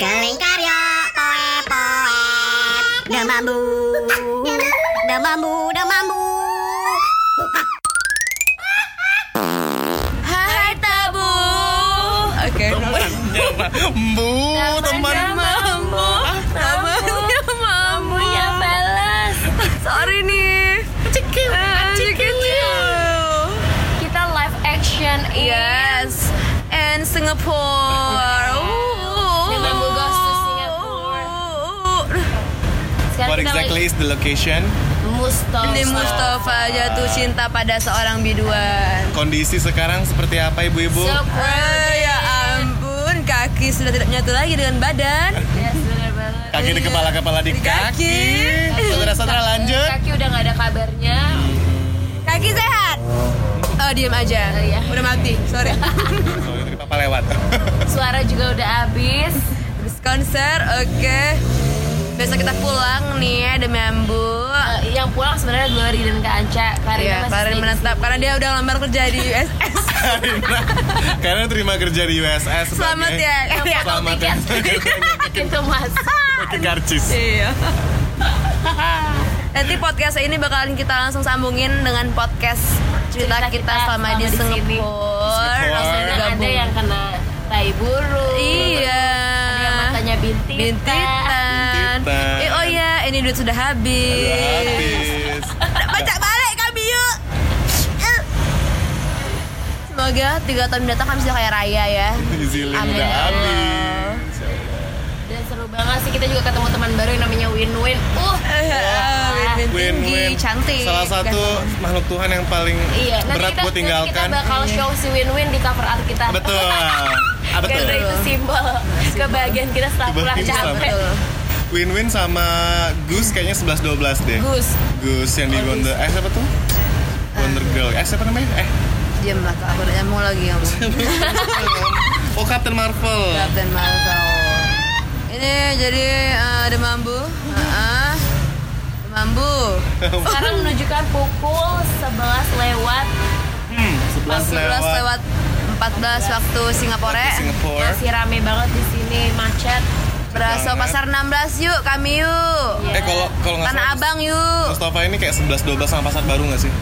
Kelingkarya poe poe Demambu Demambu Demambu exactly is the location? Mustafa. Ini Mustafa jatuh cinta pada seorang biduan. Kondisi sekarang seperti apa ibu-ibu? Ya ampun, kaki sudah tidak menyatu lagi dengan badan. Yes, benar banget. Kaki di kepala, kepala di Di kaki. kaki. Saudara-saudara lanjut. Kaki udah nggak ada kabarnya. Kaki sehat. Oh, diam aja. Oh, iya. Udah mati. Sorry. Oh, itu papa lewat. Suara juga udah habis. Habis konser, oke. Besok kita pulang nih ya demi Ambu. Eh, yang pulang sebenarnya Glory dan Kak Anca. Karina Iya, masih Karin di menetap karena dia udah lamar kerja di USS. Karena, karena terima kerja di USS. Selamat ya. Yang Selamat potong ya. tiket. Pintu masuk. Pakai karcis. Iya. Nanti podcast ini bakalan kita langsung sambungin dengan podcast cerita, Cerita kita, kita selama di selama di sini. Singapura. Langsung ada yang kena tai burung. Iya. Ada yang matanya bintitan. Bintitan. Bintitan. Eh, oh iya, ini duit sudah habis. Udah habis. Baca balik kami yuk. Semoga tiga tahun mendatang kami bisa kayak raya ya. Zilin Amin. udah habis. Dan seru banget sih kita juga ketemu teman baru yang namanya Win-Win. Uh, Win-win tinggi, cantik. Salah satu makhluk Tuhan yang paling iya. Nanti berat kita, buat nanti tinggalkan. kita bakal show si Win-Win di cover art kita. Betul. Ah, betul. Karena itu simbol kebahagiaan kita setelah pulang capek. Win-win sama Gus kayaknya 11-12 deh. Gus. Gus yang di Oh, Wonder eh siapa tuh? Wonder Girl. Eh siapa namanya? Eh. Diam lah kak, aku udah nyamuk lagi kamu. oh Captain Marvel. Captain Marvel. Ini jadi eh, ada mambu. Heeh. Ada mambu. Sekarang menunjukkan pukul 11 lewat Hmm, 11 11 lewat. lewat 14 waktu Singapura. Singapore. masih rame banget di sini macet. Beraso Banget. pasar 16 yuk, kami yuk. Eh kalau kalau nggak Tanah Abang yuk. Mustafa ini kayak 11-12 sama pasar baru nggak sih?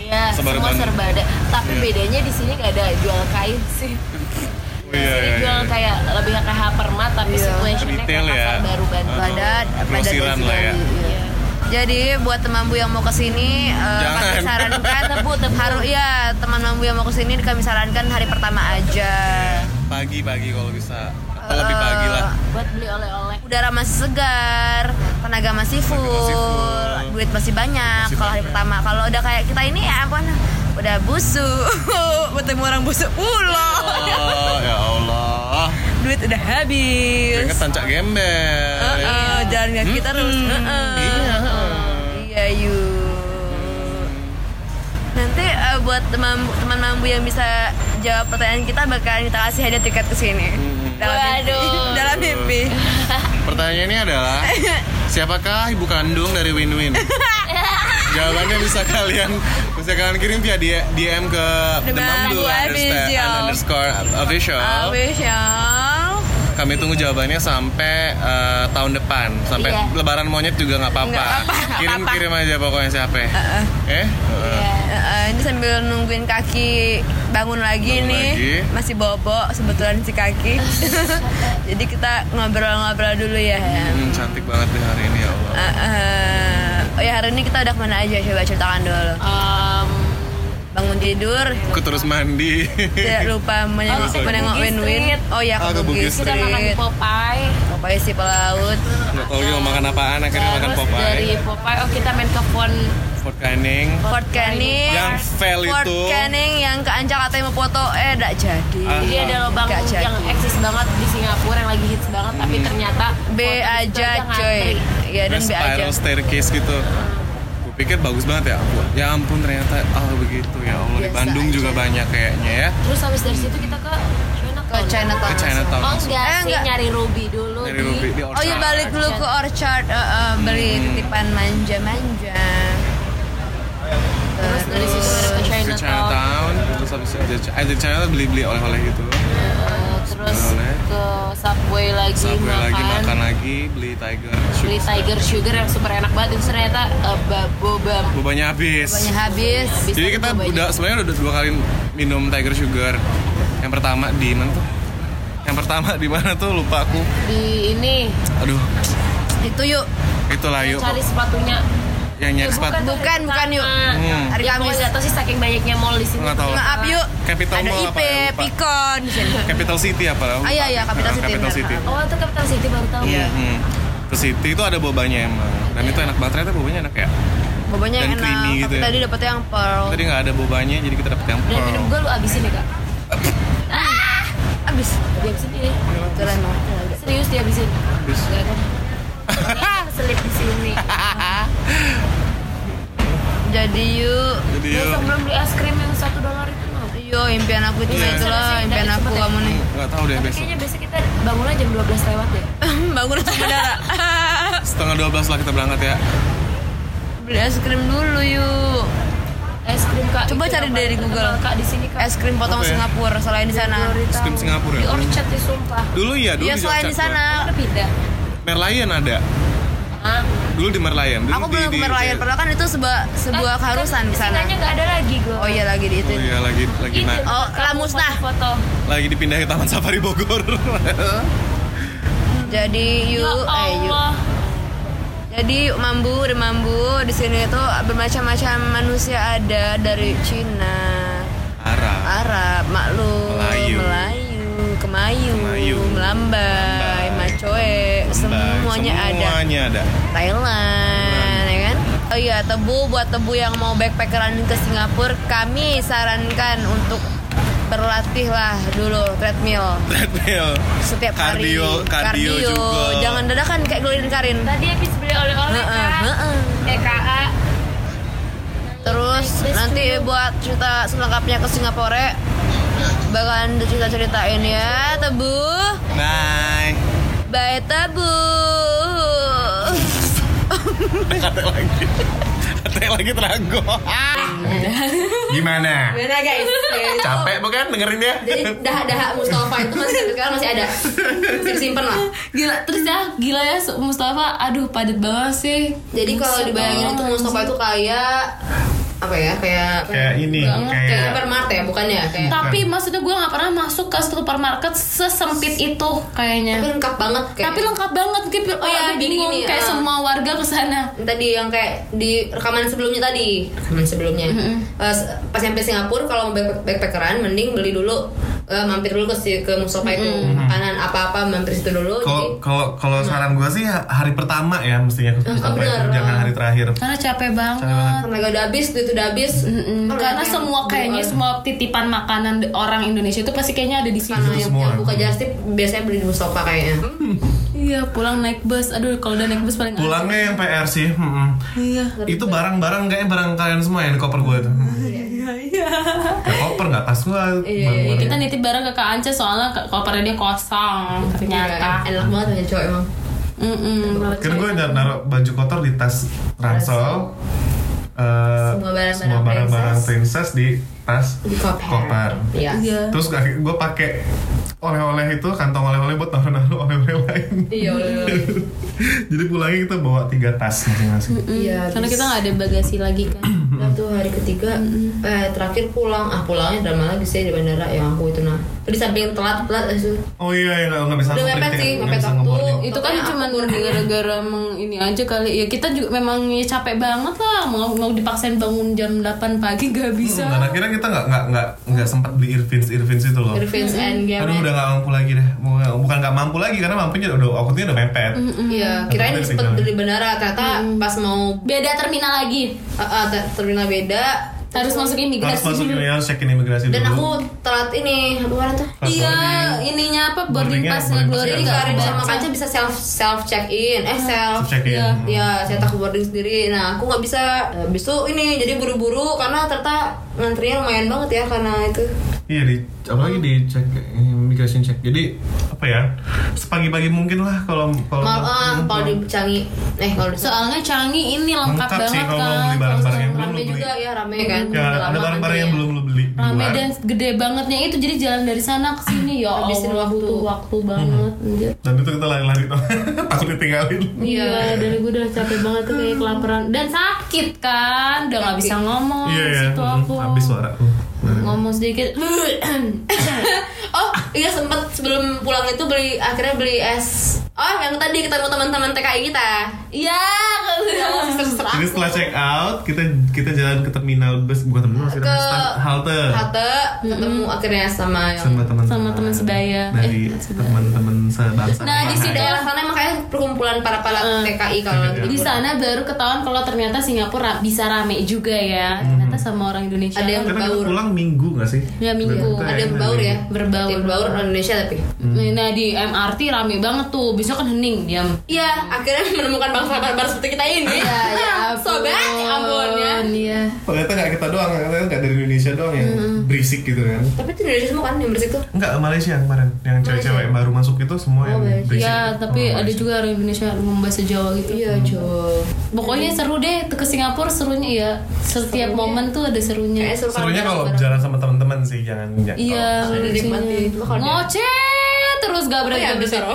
Iya, semua serba ada. Tapi Iya. bedanya di sini gak ada jual kain sih. Oh, Di iya, iya, jual iya. kayak lebih kayak hypermart tapi Iya. situationnya Retail kayak ya. pasar baru Bandung. Ah. Padat, padat Grosiran dan lah ya. Iya. Jadi buat teman bu yang mau ke sini, eh, Jangan. kami sarankan Tebu, tebu. harus ya teman mambu yang mau ke sini kami sarankan hari pertama aja. Pagi-pagi kalau bisa. Atau lebih Eh, pagi lah. Buat beli oleh-oleh. Udara masih segar, tenaga masih full, masih full. duit masih banyak. Kalau hari pertama, kalau udah kayak kita ini ya ampun, udah busuk, bertemu orang busuk pula. Oh, ya Allah. Duit udah habis. Ingat tancak gembel. Heeh, jalan kaki terus. Heeh. Iya. Iya yuk. Nanti eh, buat teman teman mambu yang bisa jawab pertanyaan kita bakalan kita kasih hadiah tiket ke sini. Dalam mimpi. Waduh. Dalam mimpi. Pertanyaannya adalah siapakah ibu kandung dari Win-Win? Jawabannya bisa kalian bisa kalian kirim via DM ke Official. underscore official. Official. Kami tunggu jawabannya sampai eh, tahun depan, sampai Iya. Lebaran monyet juga nggak apa-apa. Nggak apa-apa, nggak Kirim apa-apa. kirim aja pokoknya siapa. ya. Heeh. Eh? Iya. Eh, ini sambil nungguin kaki bangun lagi Bangun nih lagi. masih bobo sebetulnya si kaki jadi kita ngobrol-ngobrol dulu ya Hmm, cantik banget deh hari ini ya Allah. Eh, eh. oh ya hari ini kita udah ke mana aja coba ceritakan dulu Em, bangun tidur Aku terus mandi. tidak lupa menengok, Oh, menengok win-win Street. oh ya ke ke Bugis Bugis kita makan di Street Popeye. Popeye si pelaut Nggak tahu mau makan apaan akhirnya makan Terus dari Popeye. Popeye, oh kita main ke Fon Fort Canning. Fort Canning Yang fail Fort itu. Canning yang ke Anca katanya mau foto eh tidak jadi Ah. Jadi ada lubang jadi. yang eksis banget di Singapura yang lagi hits banget tapi ternyata B aja coy ya dan B aja spiral staircase gitu. Gue pikir bagus banget ya. Ya ampun ternyata oh begitu ya Allah di Bandung aja. juga banyak kayaknya ya. Terus habis dari situ kita ke ke Chinatown. Ke Chinatown. Oh enggak Eh, enggak. nyari Ruby dulu Dari di Ruby di Oh iya Orchard. balik dulu ke Orchard, eh, eh, beli titipan manja-manja. Terus dari situ ada ke Ke Chinatown. Chinatown terus habis itu ada ada Chinatown beli-beli oleh-oleh gitu. Eh, terus Oleh. ke subway lagi Subway makan, lagi makan lagi beli tiger beli sugar. tiger sugar yang super enak banget itu ternyata uh, ba- boba Bobanya habis. banyak habis Habis Jadi kita bobanya. udah sebenarnya udah dua kali minum tiger sugar. Yang pertama di mana tuh? Yang pertama di mana tuh lupa aku. di ini Aduh, itu yuk itulah yuk. cari sepatunya Yang nyari Eh, sepatu. bukan bukan yuk Hmm. hari Ya, Kamis nggak tahu sih saking banyaknya mall di sini. Nggak tahu. Maaf yuk Capital ada Mall IP apa ya? Di sini Capital City apa? Lupa. Ah, iya, iya, Capital Ah, City, Capital. City. Ah. Oh, itu Capital City baru tahu. Iya. Hmm. Ke City itu ada bobanya emang. Dan itu enak banget ternyata bobanya enak ya. bobanya Dan yang enak creamy gitu tapi ya. tadi dapetnya yang pearl Tadi nggak ada bobanya jadi kita dapet yang Dan pearl. minum gue lu abisin ya kak. abis Dihabisin ini. jalan Serius dihabisin. Gak kan? Orangnya keselip di sini. jadi yuk Jadi yuk. sebelum beli es krim yang satu dolar itu no. Yo, impian aku itu Iya. itulah impian aku ya. kamu nih. Nggak tahu deh Tapi besok. kayaknya biasa kita bangunnya jam 12 lewat deh. Bangun saudara. Setengah 12 lah kita berangkat ya. Beli es krim dulu yuk. Es krim kak. Coba cari dari Google. Kak di sini kak. Es krim potong Apa ya? Singapura selain di sana. Es krim Singapura Di ya. Orchard ya sumpah. Dulu iya, dulu Iya di selain di sana. Pindah. Merlion ada. Hah? Dulu di Merlion. Dulu Aku di, belum ke di- Merlion, di- padahal kan itu sebuah sebuah Eh, keharusan kan di sana. Singanya nggak ada lagi gue. Oh iya lagi di itu. Oh iya lagi lagi Itu, na- Oh, kamu lah musnah. Foto. lagi dipindahin Taman Safari Bogor. Jadi Ya yuk, eh. Allah. Jadi mambu, di mambu di sini itu bermacam-macam manusia ada dari Cina, Arab. Arab, maklum, Melayu. Melayu, Kemayu, Kemayu, Macoe, semuanya, ada. Semuanya ada. Thailand, ya kan? Oh iya, tebu buat tebu yang mau backpackeran ke Singapura, kami sarankan untuk berlatihlah dulu treadmill Treadmill. setiap hari. Kardio, kardio juga. Jangan dadakan kayak gelin karin. Tadi habis beli oleh-oleh heeh. EKA. Terus nanti buat cerita selengkapnya ke Singapura bakalan cerita ceritain ya tebu. Bye. Bye tebu. Kata lagi. Kata lagi terago. Gimana? Gimana guys? Capek bukan dengerin dia? Jadi dahak-dahak Mustafa itu masih sekarang masih ada. Masih disimpan lah. Gila, terus ya gila ya Mustafa, aduh padat banget sih. Jadi kalau dibayangin itu Mustafa itu kayak apa ya? Kayak Kayak ini, kayak kayak supermarket ya, bukan ya? Kayak Tapi maksudnya gue nggak pernah masuk ke supermarket sesempit itu kayaknya. tapi lengkap banget kayak. Tapi lengkap banget, kayak Oh aku gini, bingung gini, kayak ah. semua warga ke sana. tadi yang kayak di rekaman sebelumnya tadi rekaman sebelumnya pas, pas sampai Singapura kalau mau back- backpackeran mending beli dulu eh, mampir dulu ke si- ke Mustafa itu makanan apa-apa mampir situ dulu Kalau jadi kalau kalau saran gue sih hari pertama ya mestinya ke Mustafa itu bener. jangan hari terakhir. Karena capek banget. tenaga udah habis duit udah habis Mm, Karena yang- semua kayaknya semua titipan makanan orang Indonesia itu pasti kayaknya ada di sini. karena yang, semua. yang buka just tip biasanya beli di Mustafa kayaknya Iya, pulang naik bus. Aduh, kalau udah naik bus paling Pulangnya yang PR sih. Iya. Itu barang-barang kayaknya barang kalian semua yang di koper gue itu. Iya, Ya, koper nggak tas gue. barang-barang. Kita nitip barang ke Kak Anca soalnya kopernya dia kosong ternyata. Iya, enak banget punya cowok emang Mm-mm. Kan gue naruh baju kotor di tas ransel. eh, Semua barang-barang semua barang-barang princess di tas di koper koper. iya Iya. Terus gue pakai oleh-oleh itu kantong oleh-oleh buat naruh-naruh oleh-oleh lain. iya iya, iya. Jadi pulangnya kita bawa tiga tas masing-masing. iya Karena habis. kita nggak ada bagasi lagi kan. Nah tuh hari ketiga. Eh terakhir pulang. Ah pulangnya drama lagi sih di bandara. Yang aku itu nah. Di samping telat telat itu Oh iya, ya nggak nggak bisa udah mepet sih mepet waktu. itu kan cuma gara-gara emang ini aja kali ya. Kita juga memang ya capek banget lah. Mau mau dipaksain bangun jam 8 pagi gak bisa. Hmm, dan akhirnya kita nggak nggak nggak nggak sempat beli Irvins Irvins itu loh. Irvins and Game Aduh udah nggak mampu lagi deh. Bukan bukan nggak mampu lagi karena mampunya udah waktunya udah mepet. Iya, kirain Tapi sempet beli bandara. Ternyata pas mau beda terminal lagi. Uh, uh, ter- terminal beda harus masuk Harus imigrasi masuk dulu. ini harus cekin imigrasi dan dulu. aku telat ini apa kemarin tuh iya ininya apa boarding passnya boarding Glory Karin ada sama Kanca bisa self self check in eh self Check in. Iya. ya saya tak boarding sendiri nah aku nggak bisa habis itu ini jadi buru-buru karena ternyata ngantrinya lumayan banget ya karena itu Iya di apalagi di cek immigration check. Jadi apa ya? Sepagi-pagi mungkin lah kalau kalau Mal, Hmm, kalau di Canggih, eh kalau Soalnya Canggih ini lengkap, Lengkap sih banget kalau mau kan. beli barang-barang yang belum beli. juga ya rame kan. Ya, ada barang-barang yang ya. belum lo beli Rame dan gede bangetnya itu jadi jalan dari sana ke sini ya Habisin waktu. waktu banget anjir. Dan itu kita lari-lari tuh. takut ditinggalin. Iya, dari gue udah capek banget tuh kayak kelaparan dan sakit kan, udah nggak bisa ngomong. Iya ya. Situ aku Ngomong sedikit. Oh iya sempat sebelum pulang itu beli akhirnya beli es. Oh yang tadi ketemu teman-teman TKI kita. Iya, Yang terserah. Jadi setelah check out, kita kita jalan ke terminal bus bukan terminal sih, Ke halte Halte ketemu akhirnya sama yang sama teman Sama teman sebaya. dari Eh, sebaya. teman-teman sebangsa. Nah, di situ daerah sana makanya perkumpulan para para TKI kalau di sana baru ketahuan kalau ternyata Singapura bisa rame juga ya. Ternyata sama orang Indonesia. Ada yang berbaur. pulang minggu gak sih? Ya, minggu. Ada yang berbaur ya, Berbaur. Yang berbaur orang Indonesia tapi. Nah di MRT rame banget tuh. Besok kan hening diam. Iya, akhirnya menemukan bangsa barbar seperti kita ini. Iya, ya Sobat, ya ampun ya. Iya. Ternyata gak kita doang, ternyata gak dari Indonesia doang yang berisik gitu kan. Tapi itu Indonesia semua kan yang bersih tuh. Enggak, Malaysia yang kemarin Yang cewek-cewek yang baru masuk itu semua yang Malaysia. berisik Ya, tapi Oh, ada juga orang Indonesia yang ngomong bahasa Jawa gitu. Iya, cuy. Pokoknya seru deh ke Singapura serunya ya. Setiap momen tuh ada serunya. Kayak seru Serunya kalau jalan sama teman-teman sih, jangan Iya, ngoceh terus gak berhenti. Oh iya, bisa, Ro.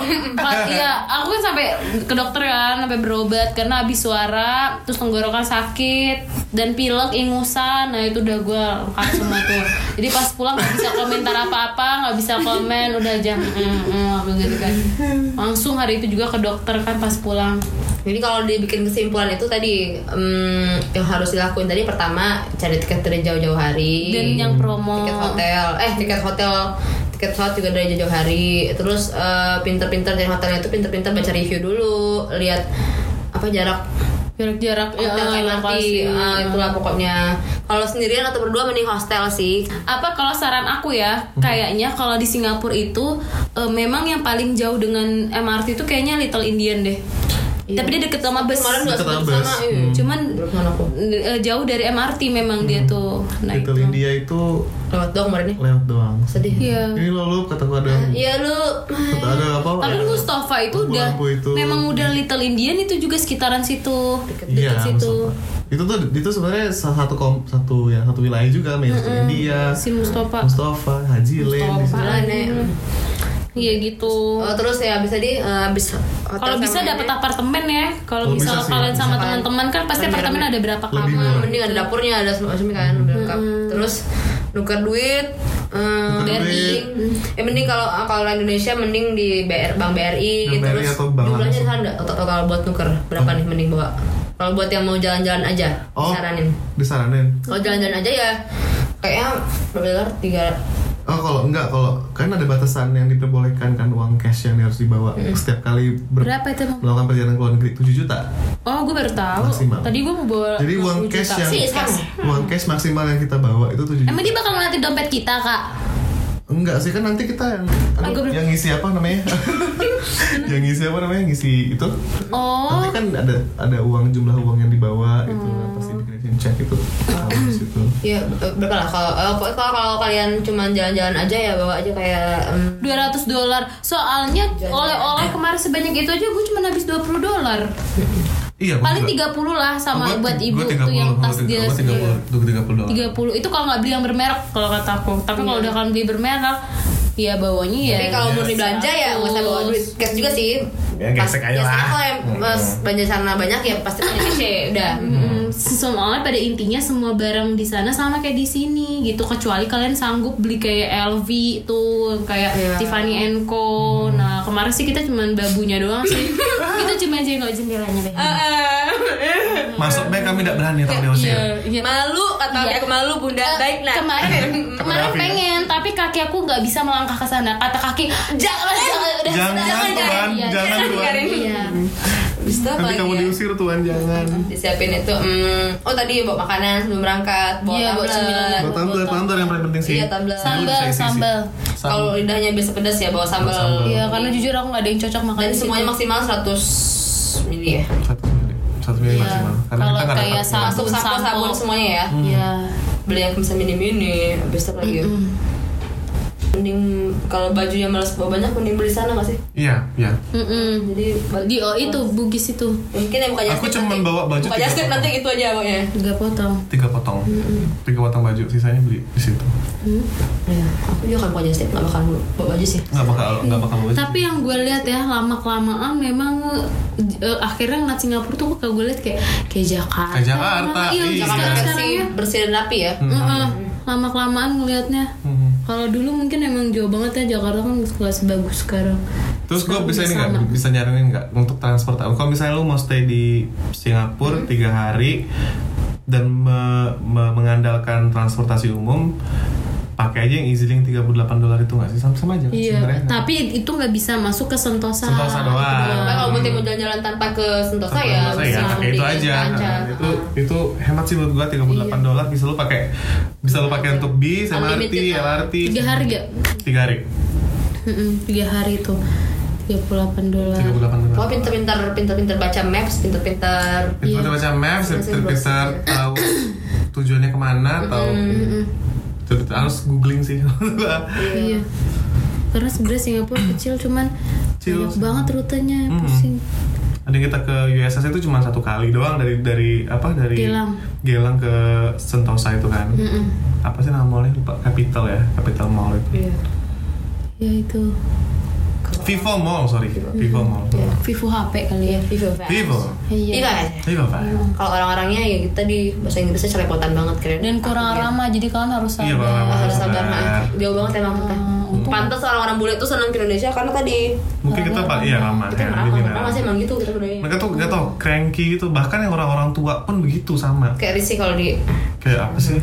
Iya, aku kan sampai ke dokter kan, sampai berobat karena habis suara, terus tenggorokan sakit dan pilek, ingusan. Nah itu udah gue lengkap semua tuh. Jadi pas pulang nggak bisa komentar apa-apa, nggak bisa komen, udah jam mm, mm, gitu kan. Langsung hari itu juga ke dokter kan pas pulang. Jadi kalau dibikin kesimpulan itu tadi em, yang harus dilakuin tadi pertama cari tiket dari jauh-jauh hari. Dan yang promo tiket hotel, eh tiket hotel, tiket pesawat juga dari jauh-jauh hari. Terus eh, pinter-pinter dari hotelnya itu pinter-pinter baca review dulu, lihat apa jarak jarak-jarak hotel ya, kayak lokasi. nanti. Ah, itulah pokoknya. Kalau sendirian atau berdua mending hostel sih. apa kalau saran aku ya kayaknya kalau di Singapura itu eh, memang yang paling jauh dengan MRT itu kayaknya Little Indian deh tapi dia deket sama bus Kemarin nggak Deket sempet sama bus. iya. Hmm. cuman eh, jauh dari MRT memang dia tuh nah Little itu India itu Lewat dong kemarin nih. lewat doang. Sedih. iya Ini lo lu kata gua ada Iya lu. kata ada apa? tapi ya? Mustafa itu udah itu. memang udah Little Indian itu juga sekitaran situ Iya, dekat situ Mustafa. Itu tuh itu sebenarnya salah satu kom, satu ya satu wilayah juga, Little India, si Mustafa Mustafa, Haji Lane. di Mustafa. situ. Iya gitu. Oh, terus ya abis tadi eh, abis hotel kalau bisa dapat apartemen ya. Kalau Kalau bisa sih, kalian bisa. sama teman-teman kan pasti apartemen ada berapa kamar? mending ada dapurnya ada semua semua kan udah lengkap. Terus nuker duit eh, Nuker BRI ya mending kalau kalau Indonesia mending di BR Bank BRI Bank BRI terus atau bank jumlahnya langsung. ada total, total buat nuker berapa nih mending bawa? Kalau buat yang mau jalan-jalan aja Oh. saranin Disaranin. kalau jalan-jalan aja ya kayaknya berapa dolar tiga Oh kalau enggak kalau kan ada batasan yang diperbolehkan kan uang cash yang harus dibawa setiap kali ber- berapa itu melakukan perjalanan ke luar negeri 7 juta. Oh, gue baru tahu. Maksimal. Tadi gue mau bawa. Jadi uang 60 cash juta. yang sama uang cash maksimal yang kita bawa itu 7 juta. Emang dia bakal ngeliatin dompet kita, Kak? Enggak sih kan nanti kita yang gua ber- yang ngisi apa namanya? yang ngisi apa namanya? Ngisi itu. Oh, Nanti kan ada ada uang jumlah uang yang dibawa itu Hmm. pasti dikirim cek itu. Kalau di situ. ya berapa lah kalau eh, kalau kalau kalian cuma jalan-jalan aja ya bawa aja kayak em, 200 dolar. Soalnya oleh-oleh kemarin sebanyak itu aja gue cuma habis 20 dolar. Iya, Paling juga. 30 lah sama Gua- buat gua ibu 30, tuh yang tas dia. 30, 30, 30 dolar. 30 itu kalau nggak beli yang bermerek kalau kata aku. Tapi kalau udah kan beli bermerek, ya bawanya ya. Tapi kalau murni belanja ya nggak usah bawa duit cash juga sih. Ya, gesek aja lah. kalau yang mas belanja sana banyak ya pasti punya cash ya udah. Hmm, soalnya pada intinya semua barang di sana sama kayak di sini gitu kecuali kalian sanggup beli kayak LV tuh kayak Iya. Tiffany Co. Nah kemarin sih kita cuman babunya doang sih. kita cuma jengok jendelanya deh. Masuk baik kami tidak berani kalau diusir. iya. Malu kata Iya. aku malu bunda Eh, baik nah. kemarin kemarin Davi. pengen tapi kaki aku nggak bisa melangkah ke sana kata kaki jangan jangan udah Jangan Tuhan, Iya, jangan Tuhan. iya Bisa apa Nanti lagi kamu ya? diusir Tuhan jangan. Disiapin itu hmm, oh tadi bawa makanan sebelum berangkat bawa Iya, bawa tumbler. Buat tumbler, tumbler yang paling penting sih. Iya, tumbler. sambal sambal Sam- Kalau lidahnya biasa pedas ya bawa sambal. Iya karena jujur aku nggak ada yang cocok makan Dan semuanya maksimal 100 mili ya. satu mili, Iya. maksimal. Karena Kalau kayak sabun. Sabun semuanya ya. Hmm. Iya. Beli yang bisa mini-mini, habis itu lagi. Mending kalau bajunya males bawa banyak mending beli sana nggak sih Iya, iya. Mm-mm. jadi di oh itu bugis itu mungkin ya buka Aku nanti. bawa baju buka tiga jasket nanti itu aja pokoknya tiga potong Tiga potong. Tiga potong baju, sisanya beli di situ. ya aku juga kan buka jasket nggak bakal bawa baju sih Nggak bakal nggak bakal baju. tapi yang gue lihat ya lama kelamaan memang eh, akhirnya ngeliat Singapura tuh kalau gue lihat kayak kayak Jakarta Kayak Jakarta, iya, iya. Jakarta versi ya bersih dan rapi ya lama kelamaan ngelihatnya Mhm. Kalau dulu mungkin emang jauh banget ya Jakarta kan gak sebagus sekarang Terus gue bisa ini nggak bisa nyaranin nggak untuk transport? Kalau misalnya lu mau stay di Singapura Hmm. tiga hari dan me- me- mengandalkan transportasi umum, pakai aja yang EasyLink 38 dolar itu nggak sih sama sama aja kan Iya, sebenarnya? tapi itu nggak bisa masuk ke Sentosa. Sentosa doang. Nah, kalau buat mau jalan-jalan tanpa ke Sentosa ya Sentosa bisa ya, pakai itu aja. Ranca. Itu itu hemat sih menurut gua 38 dolar bisa lu pakai bisa lu pakai untuk bis, MRT, ah. LRT. Tiga hari gak? Tiga hari. Tiga hari itu 38 dolar. 38 dolar. Oh pinter-pinter pinter-pinter baca maps, pinter-pinter Pintar Iya. baca maps, Masih pintar tahu tujuannya ke mana, tahu Tuh, harus googling sih. Iya. Karena sebenarnya Singapura kecil cuman Kecil. banyak banget rutenya Mm-mm. pusing. Ada kita ke USS itu cuma satu kali doang dari dari apa dari Gelang. Gelang ke Sentosa itu kan. Mm-mm. Apa sih nama mallnya lupa Capital ya, Capital Mall itu. Iya. Ya itu Vivo Mall sorry, Vivo Mall. Vivo HP kali ya. Vivo Fast. Vivo, Iya. Iya kan? Vivo Pak. Kalau orang-orangnya ya kita di bahasa Inggrisnya celepotan banget keren. Dan kurang ramah jadi kalian harus Iya, sabar. ramah. harus sabar nah. Jauh banget emang kita. untung- Pantas orang-orang bule tuh senang ke Indonesia karena tadi Mungkin kita pak iya ramah kita ya, ramah. masih emang gitu kita budaya. Mereka tuh gak tau cranky gitu, bahkan yang orang-orang tua pun begitu sama. Kayak risih kalau di Kayak apa sih?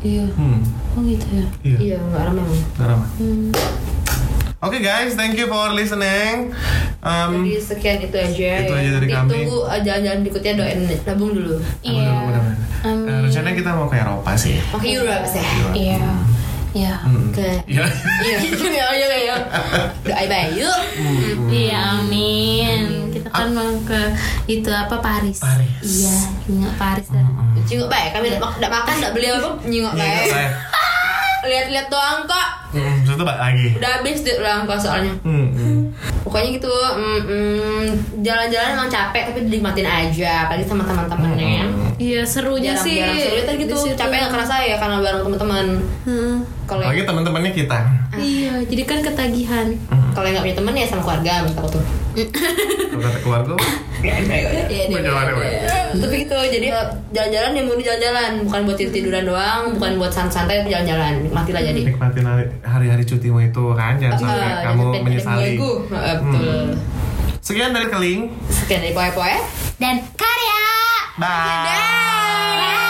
Iya. Hmm, Oh gitu ya. iya, iya nggak ramah gak ramah. Hmm. Oke guys, thank you for listening. Um, Jadi sekian itu aja. Itu ya. aja dari Nanti kami. Tunggu uh, jalan-jalan berikutnya doain nabung dulu. Iya. mudah-mudahan. Amin. Eh, rencananya kita mau ke Eropa sih. Oke Europe sih. Iya. Iya. Hmm. Ke Iya. iya iya iya iya. Doain bayu. Iya, amin. Kita kan mau ke itu apa Paris. Paris. Iya, ingat Paris. Cingok baik, kami tidak mak- tidak makan, tidak beli apa, nyingok Iya, baik. Lihat-lihat doang kok. Hmm, Terus balik lagi. Udah habis deh ulang kok soalnya. Hmm, hmm. Pokoknya gitu, mm, mm, jalan-jalan emang capek tapi dinikmatin aja, apalagi sama teman-temannya. Iya, serunya sih. Jarang-jarang seru tadi gitu, di capek gak kerasa ya karena bareng teman-teman. Hmm. Kalau Apalagi teman-temannya kita. Iya, jadi kan ketagihan. kalau yang gak punya teman ya sama keluarga, menurut aku tuh. Kalau kata keluarga, Iya, apa? Tapi gitu, jadi eh, jalan-jalan yang murni jalan-jalan, bukan buat tidur-tiduran doang, bukan buat santai tapi jalan-jalan, nikmatilah jadi. nikmatin hari- hari-hari cutimu itu kan, jangan sampai Eh, kamu menyesali. Eh, Betul. Sekian dari Keling. Sekian dari Poe Poe. Dan karya. Bye. Dah.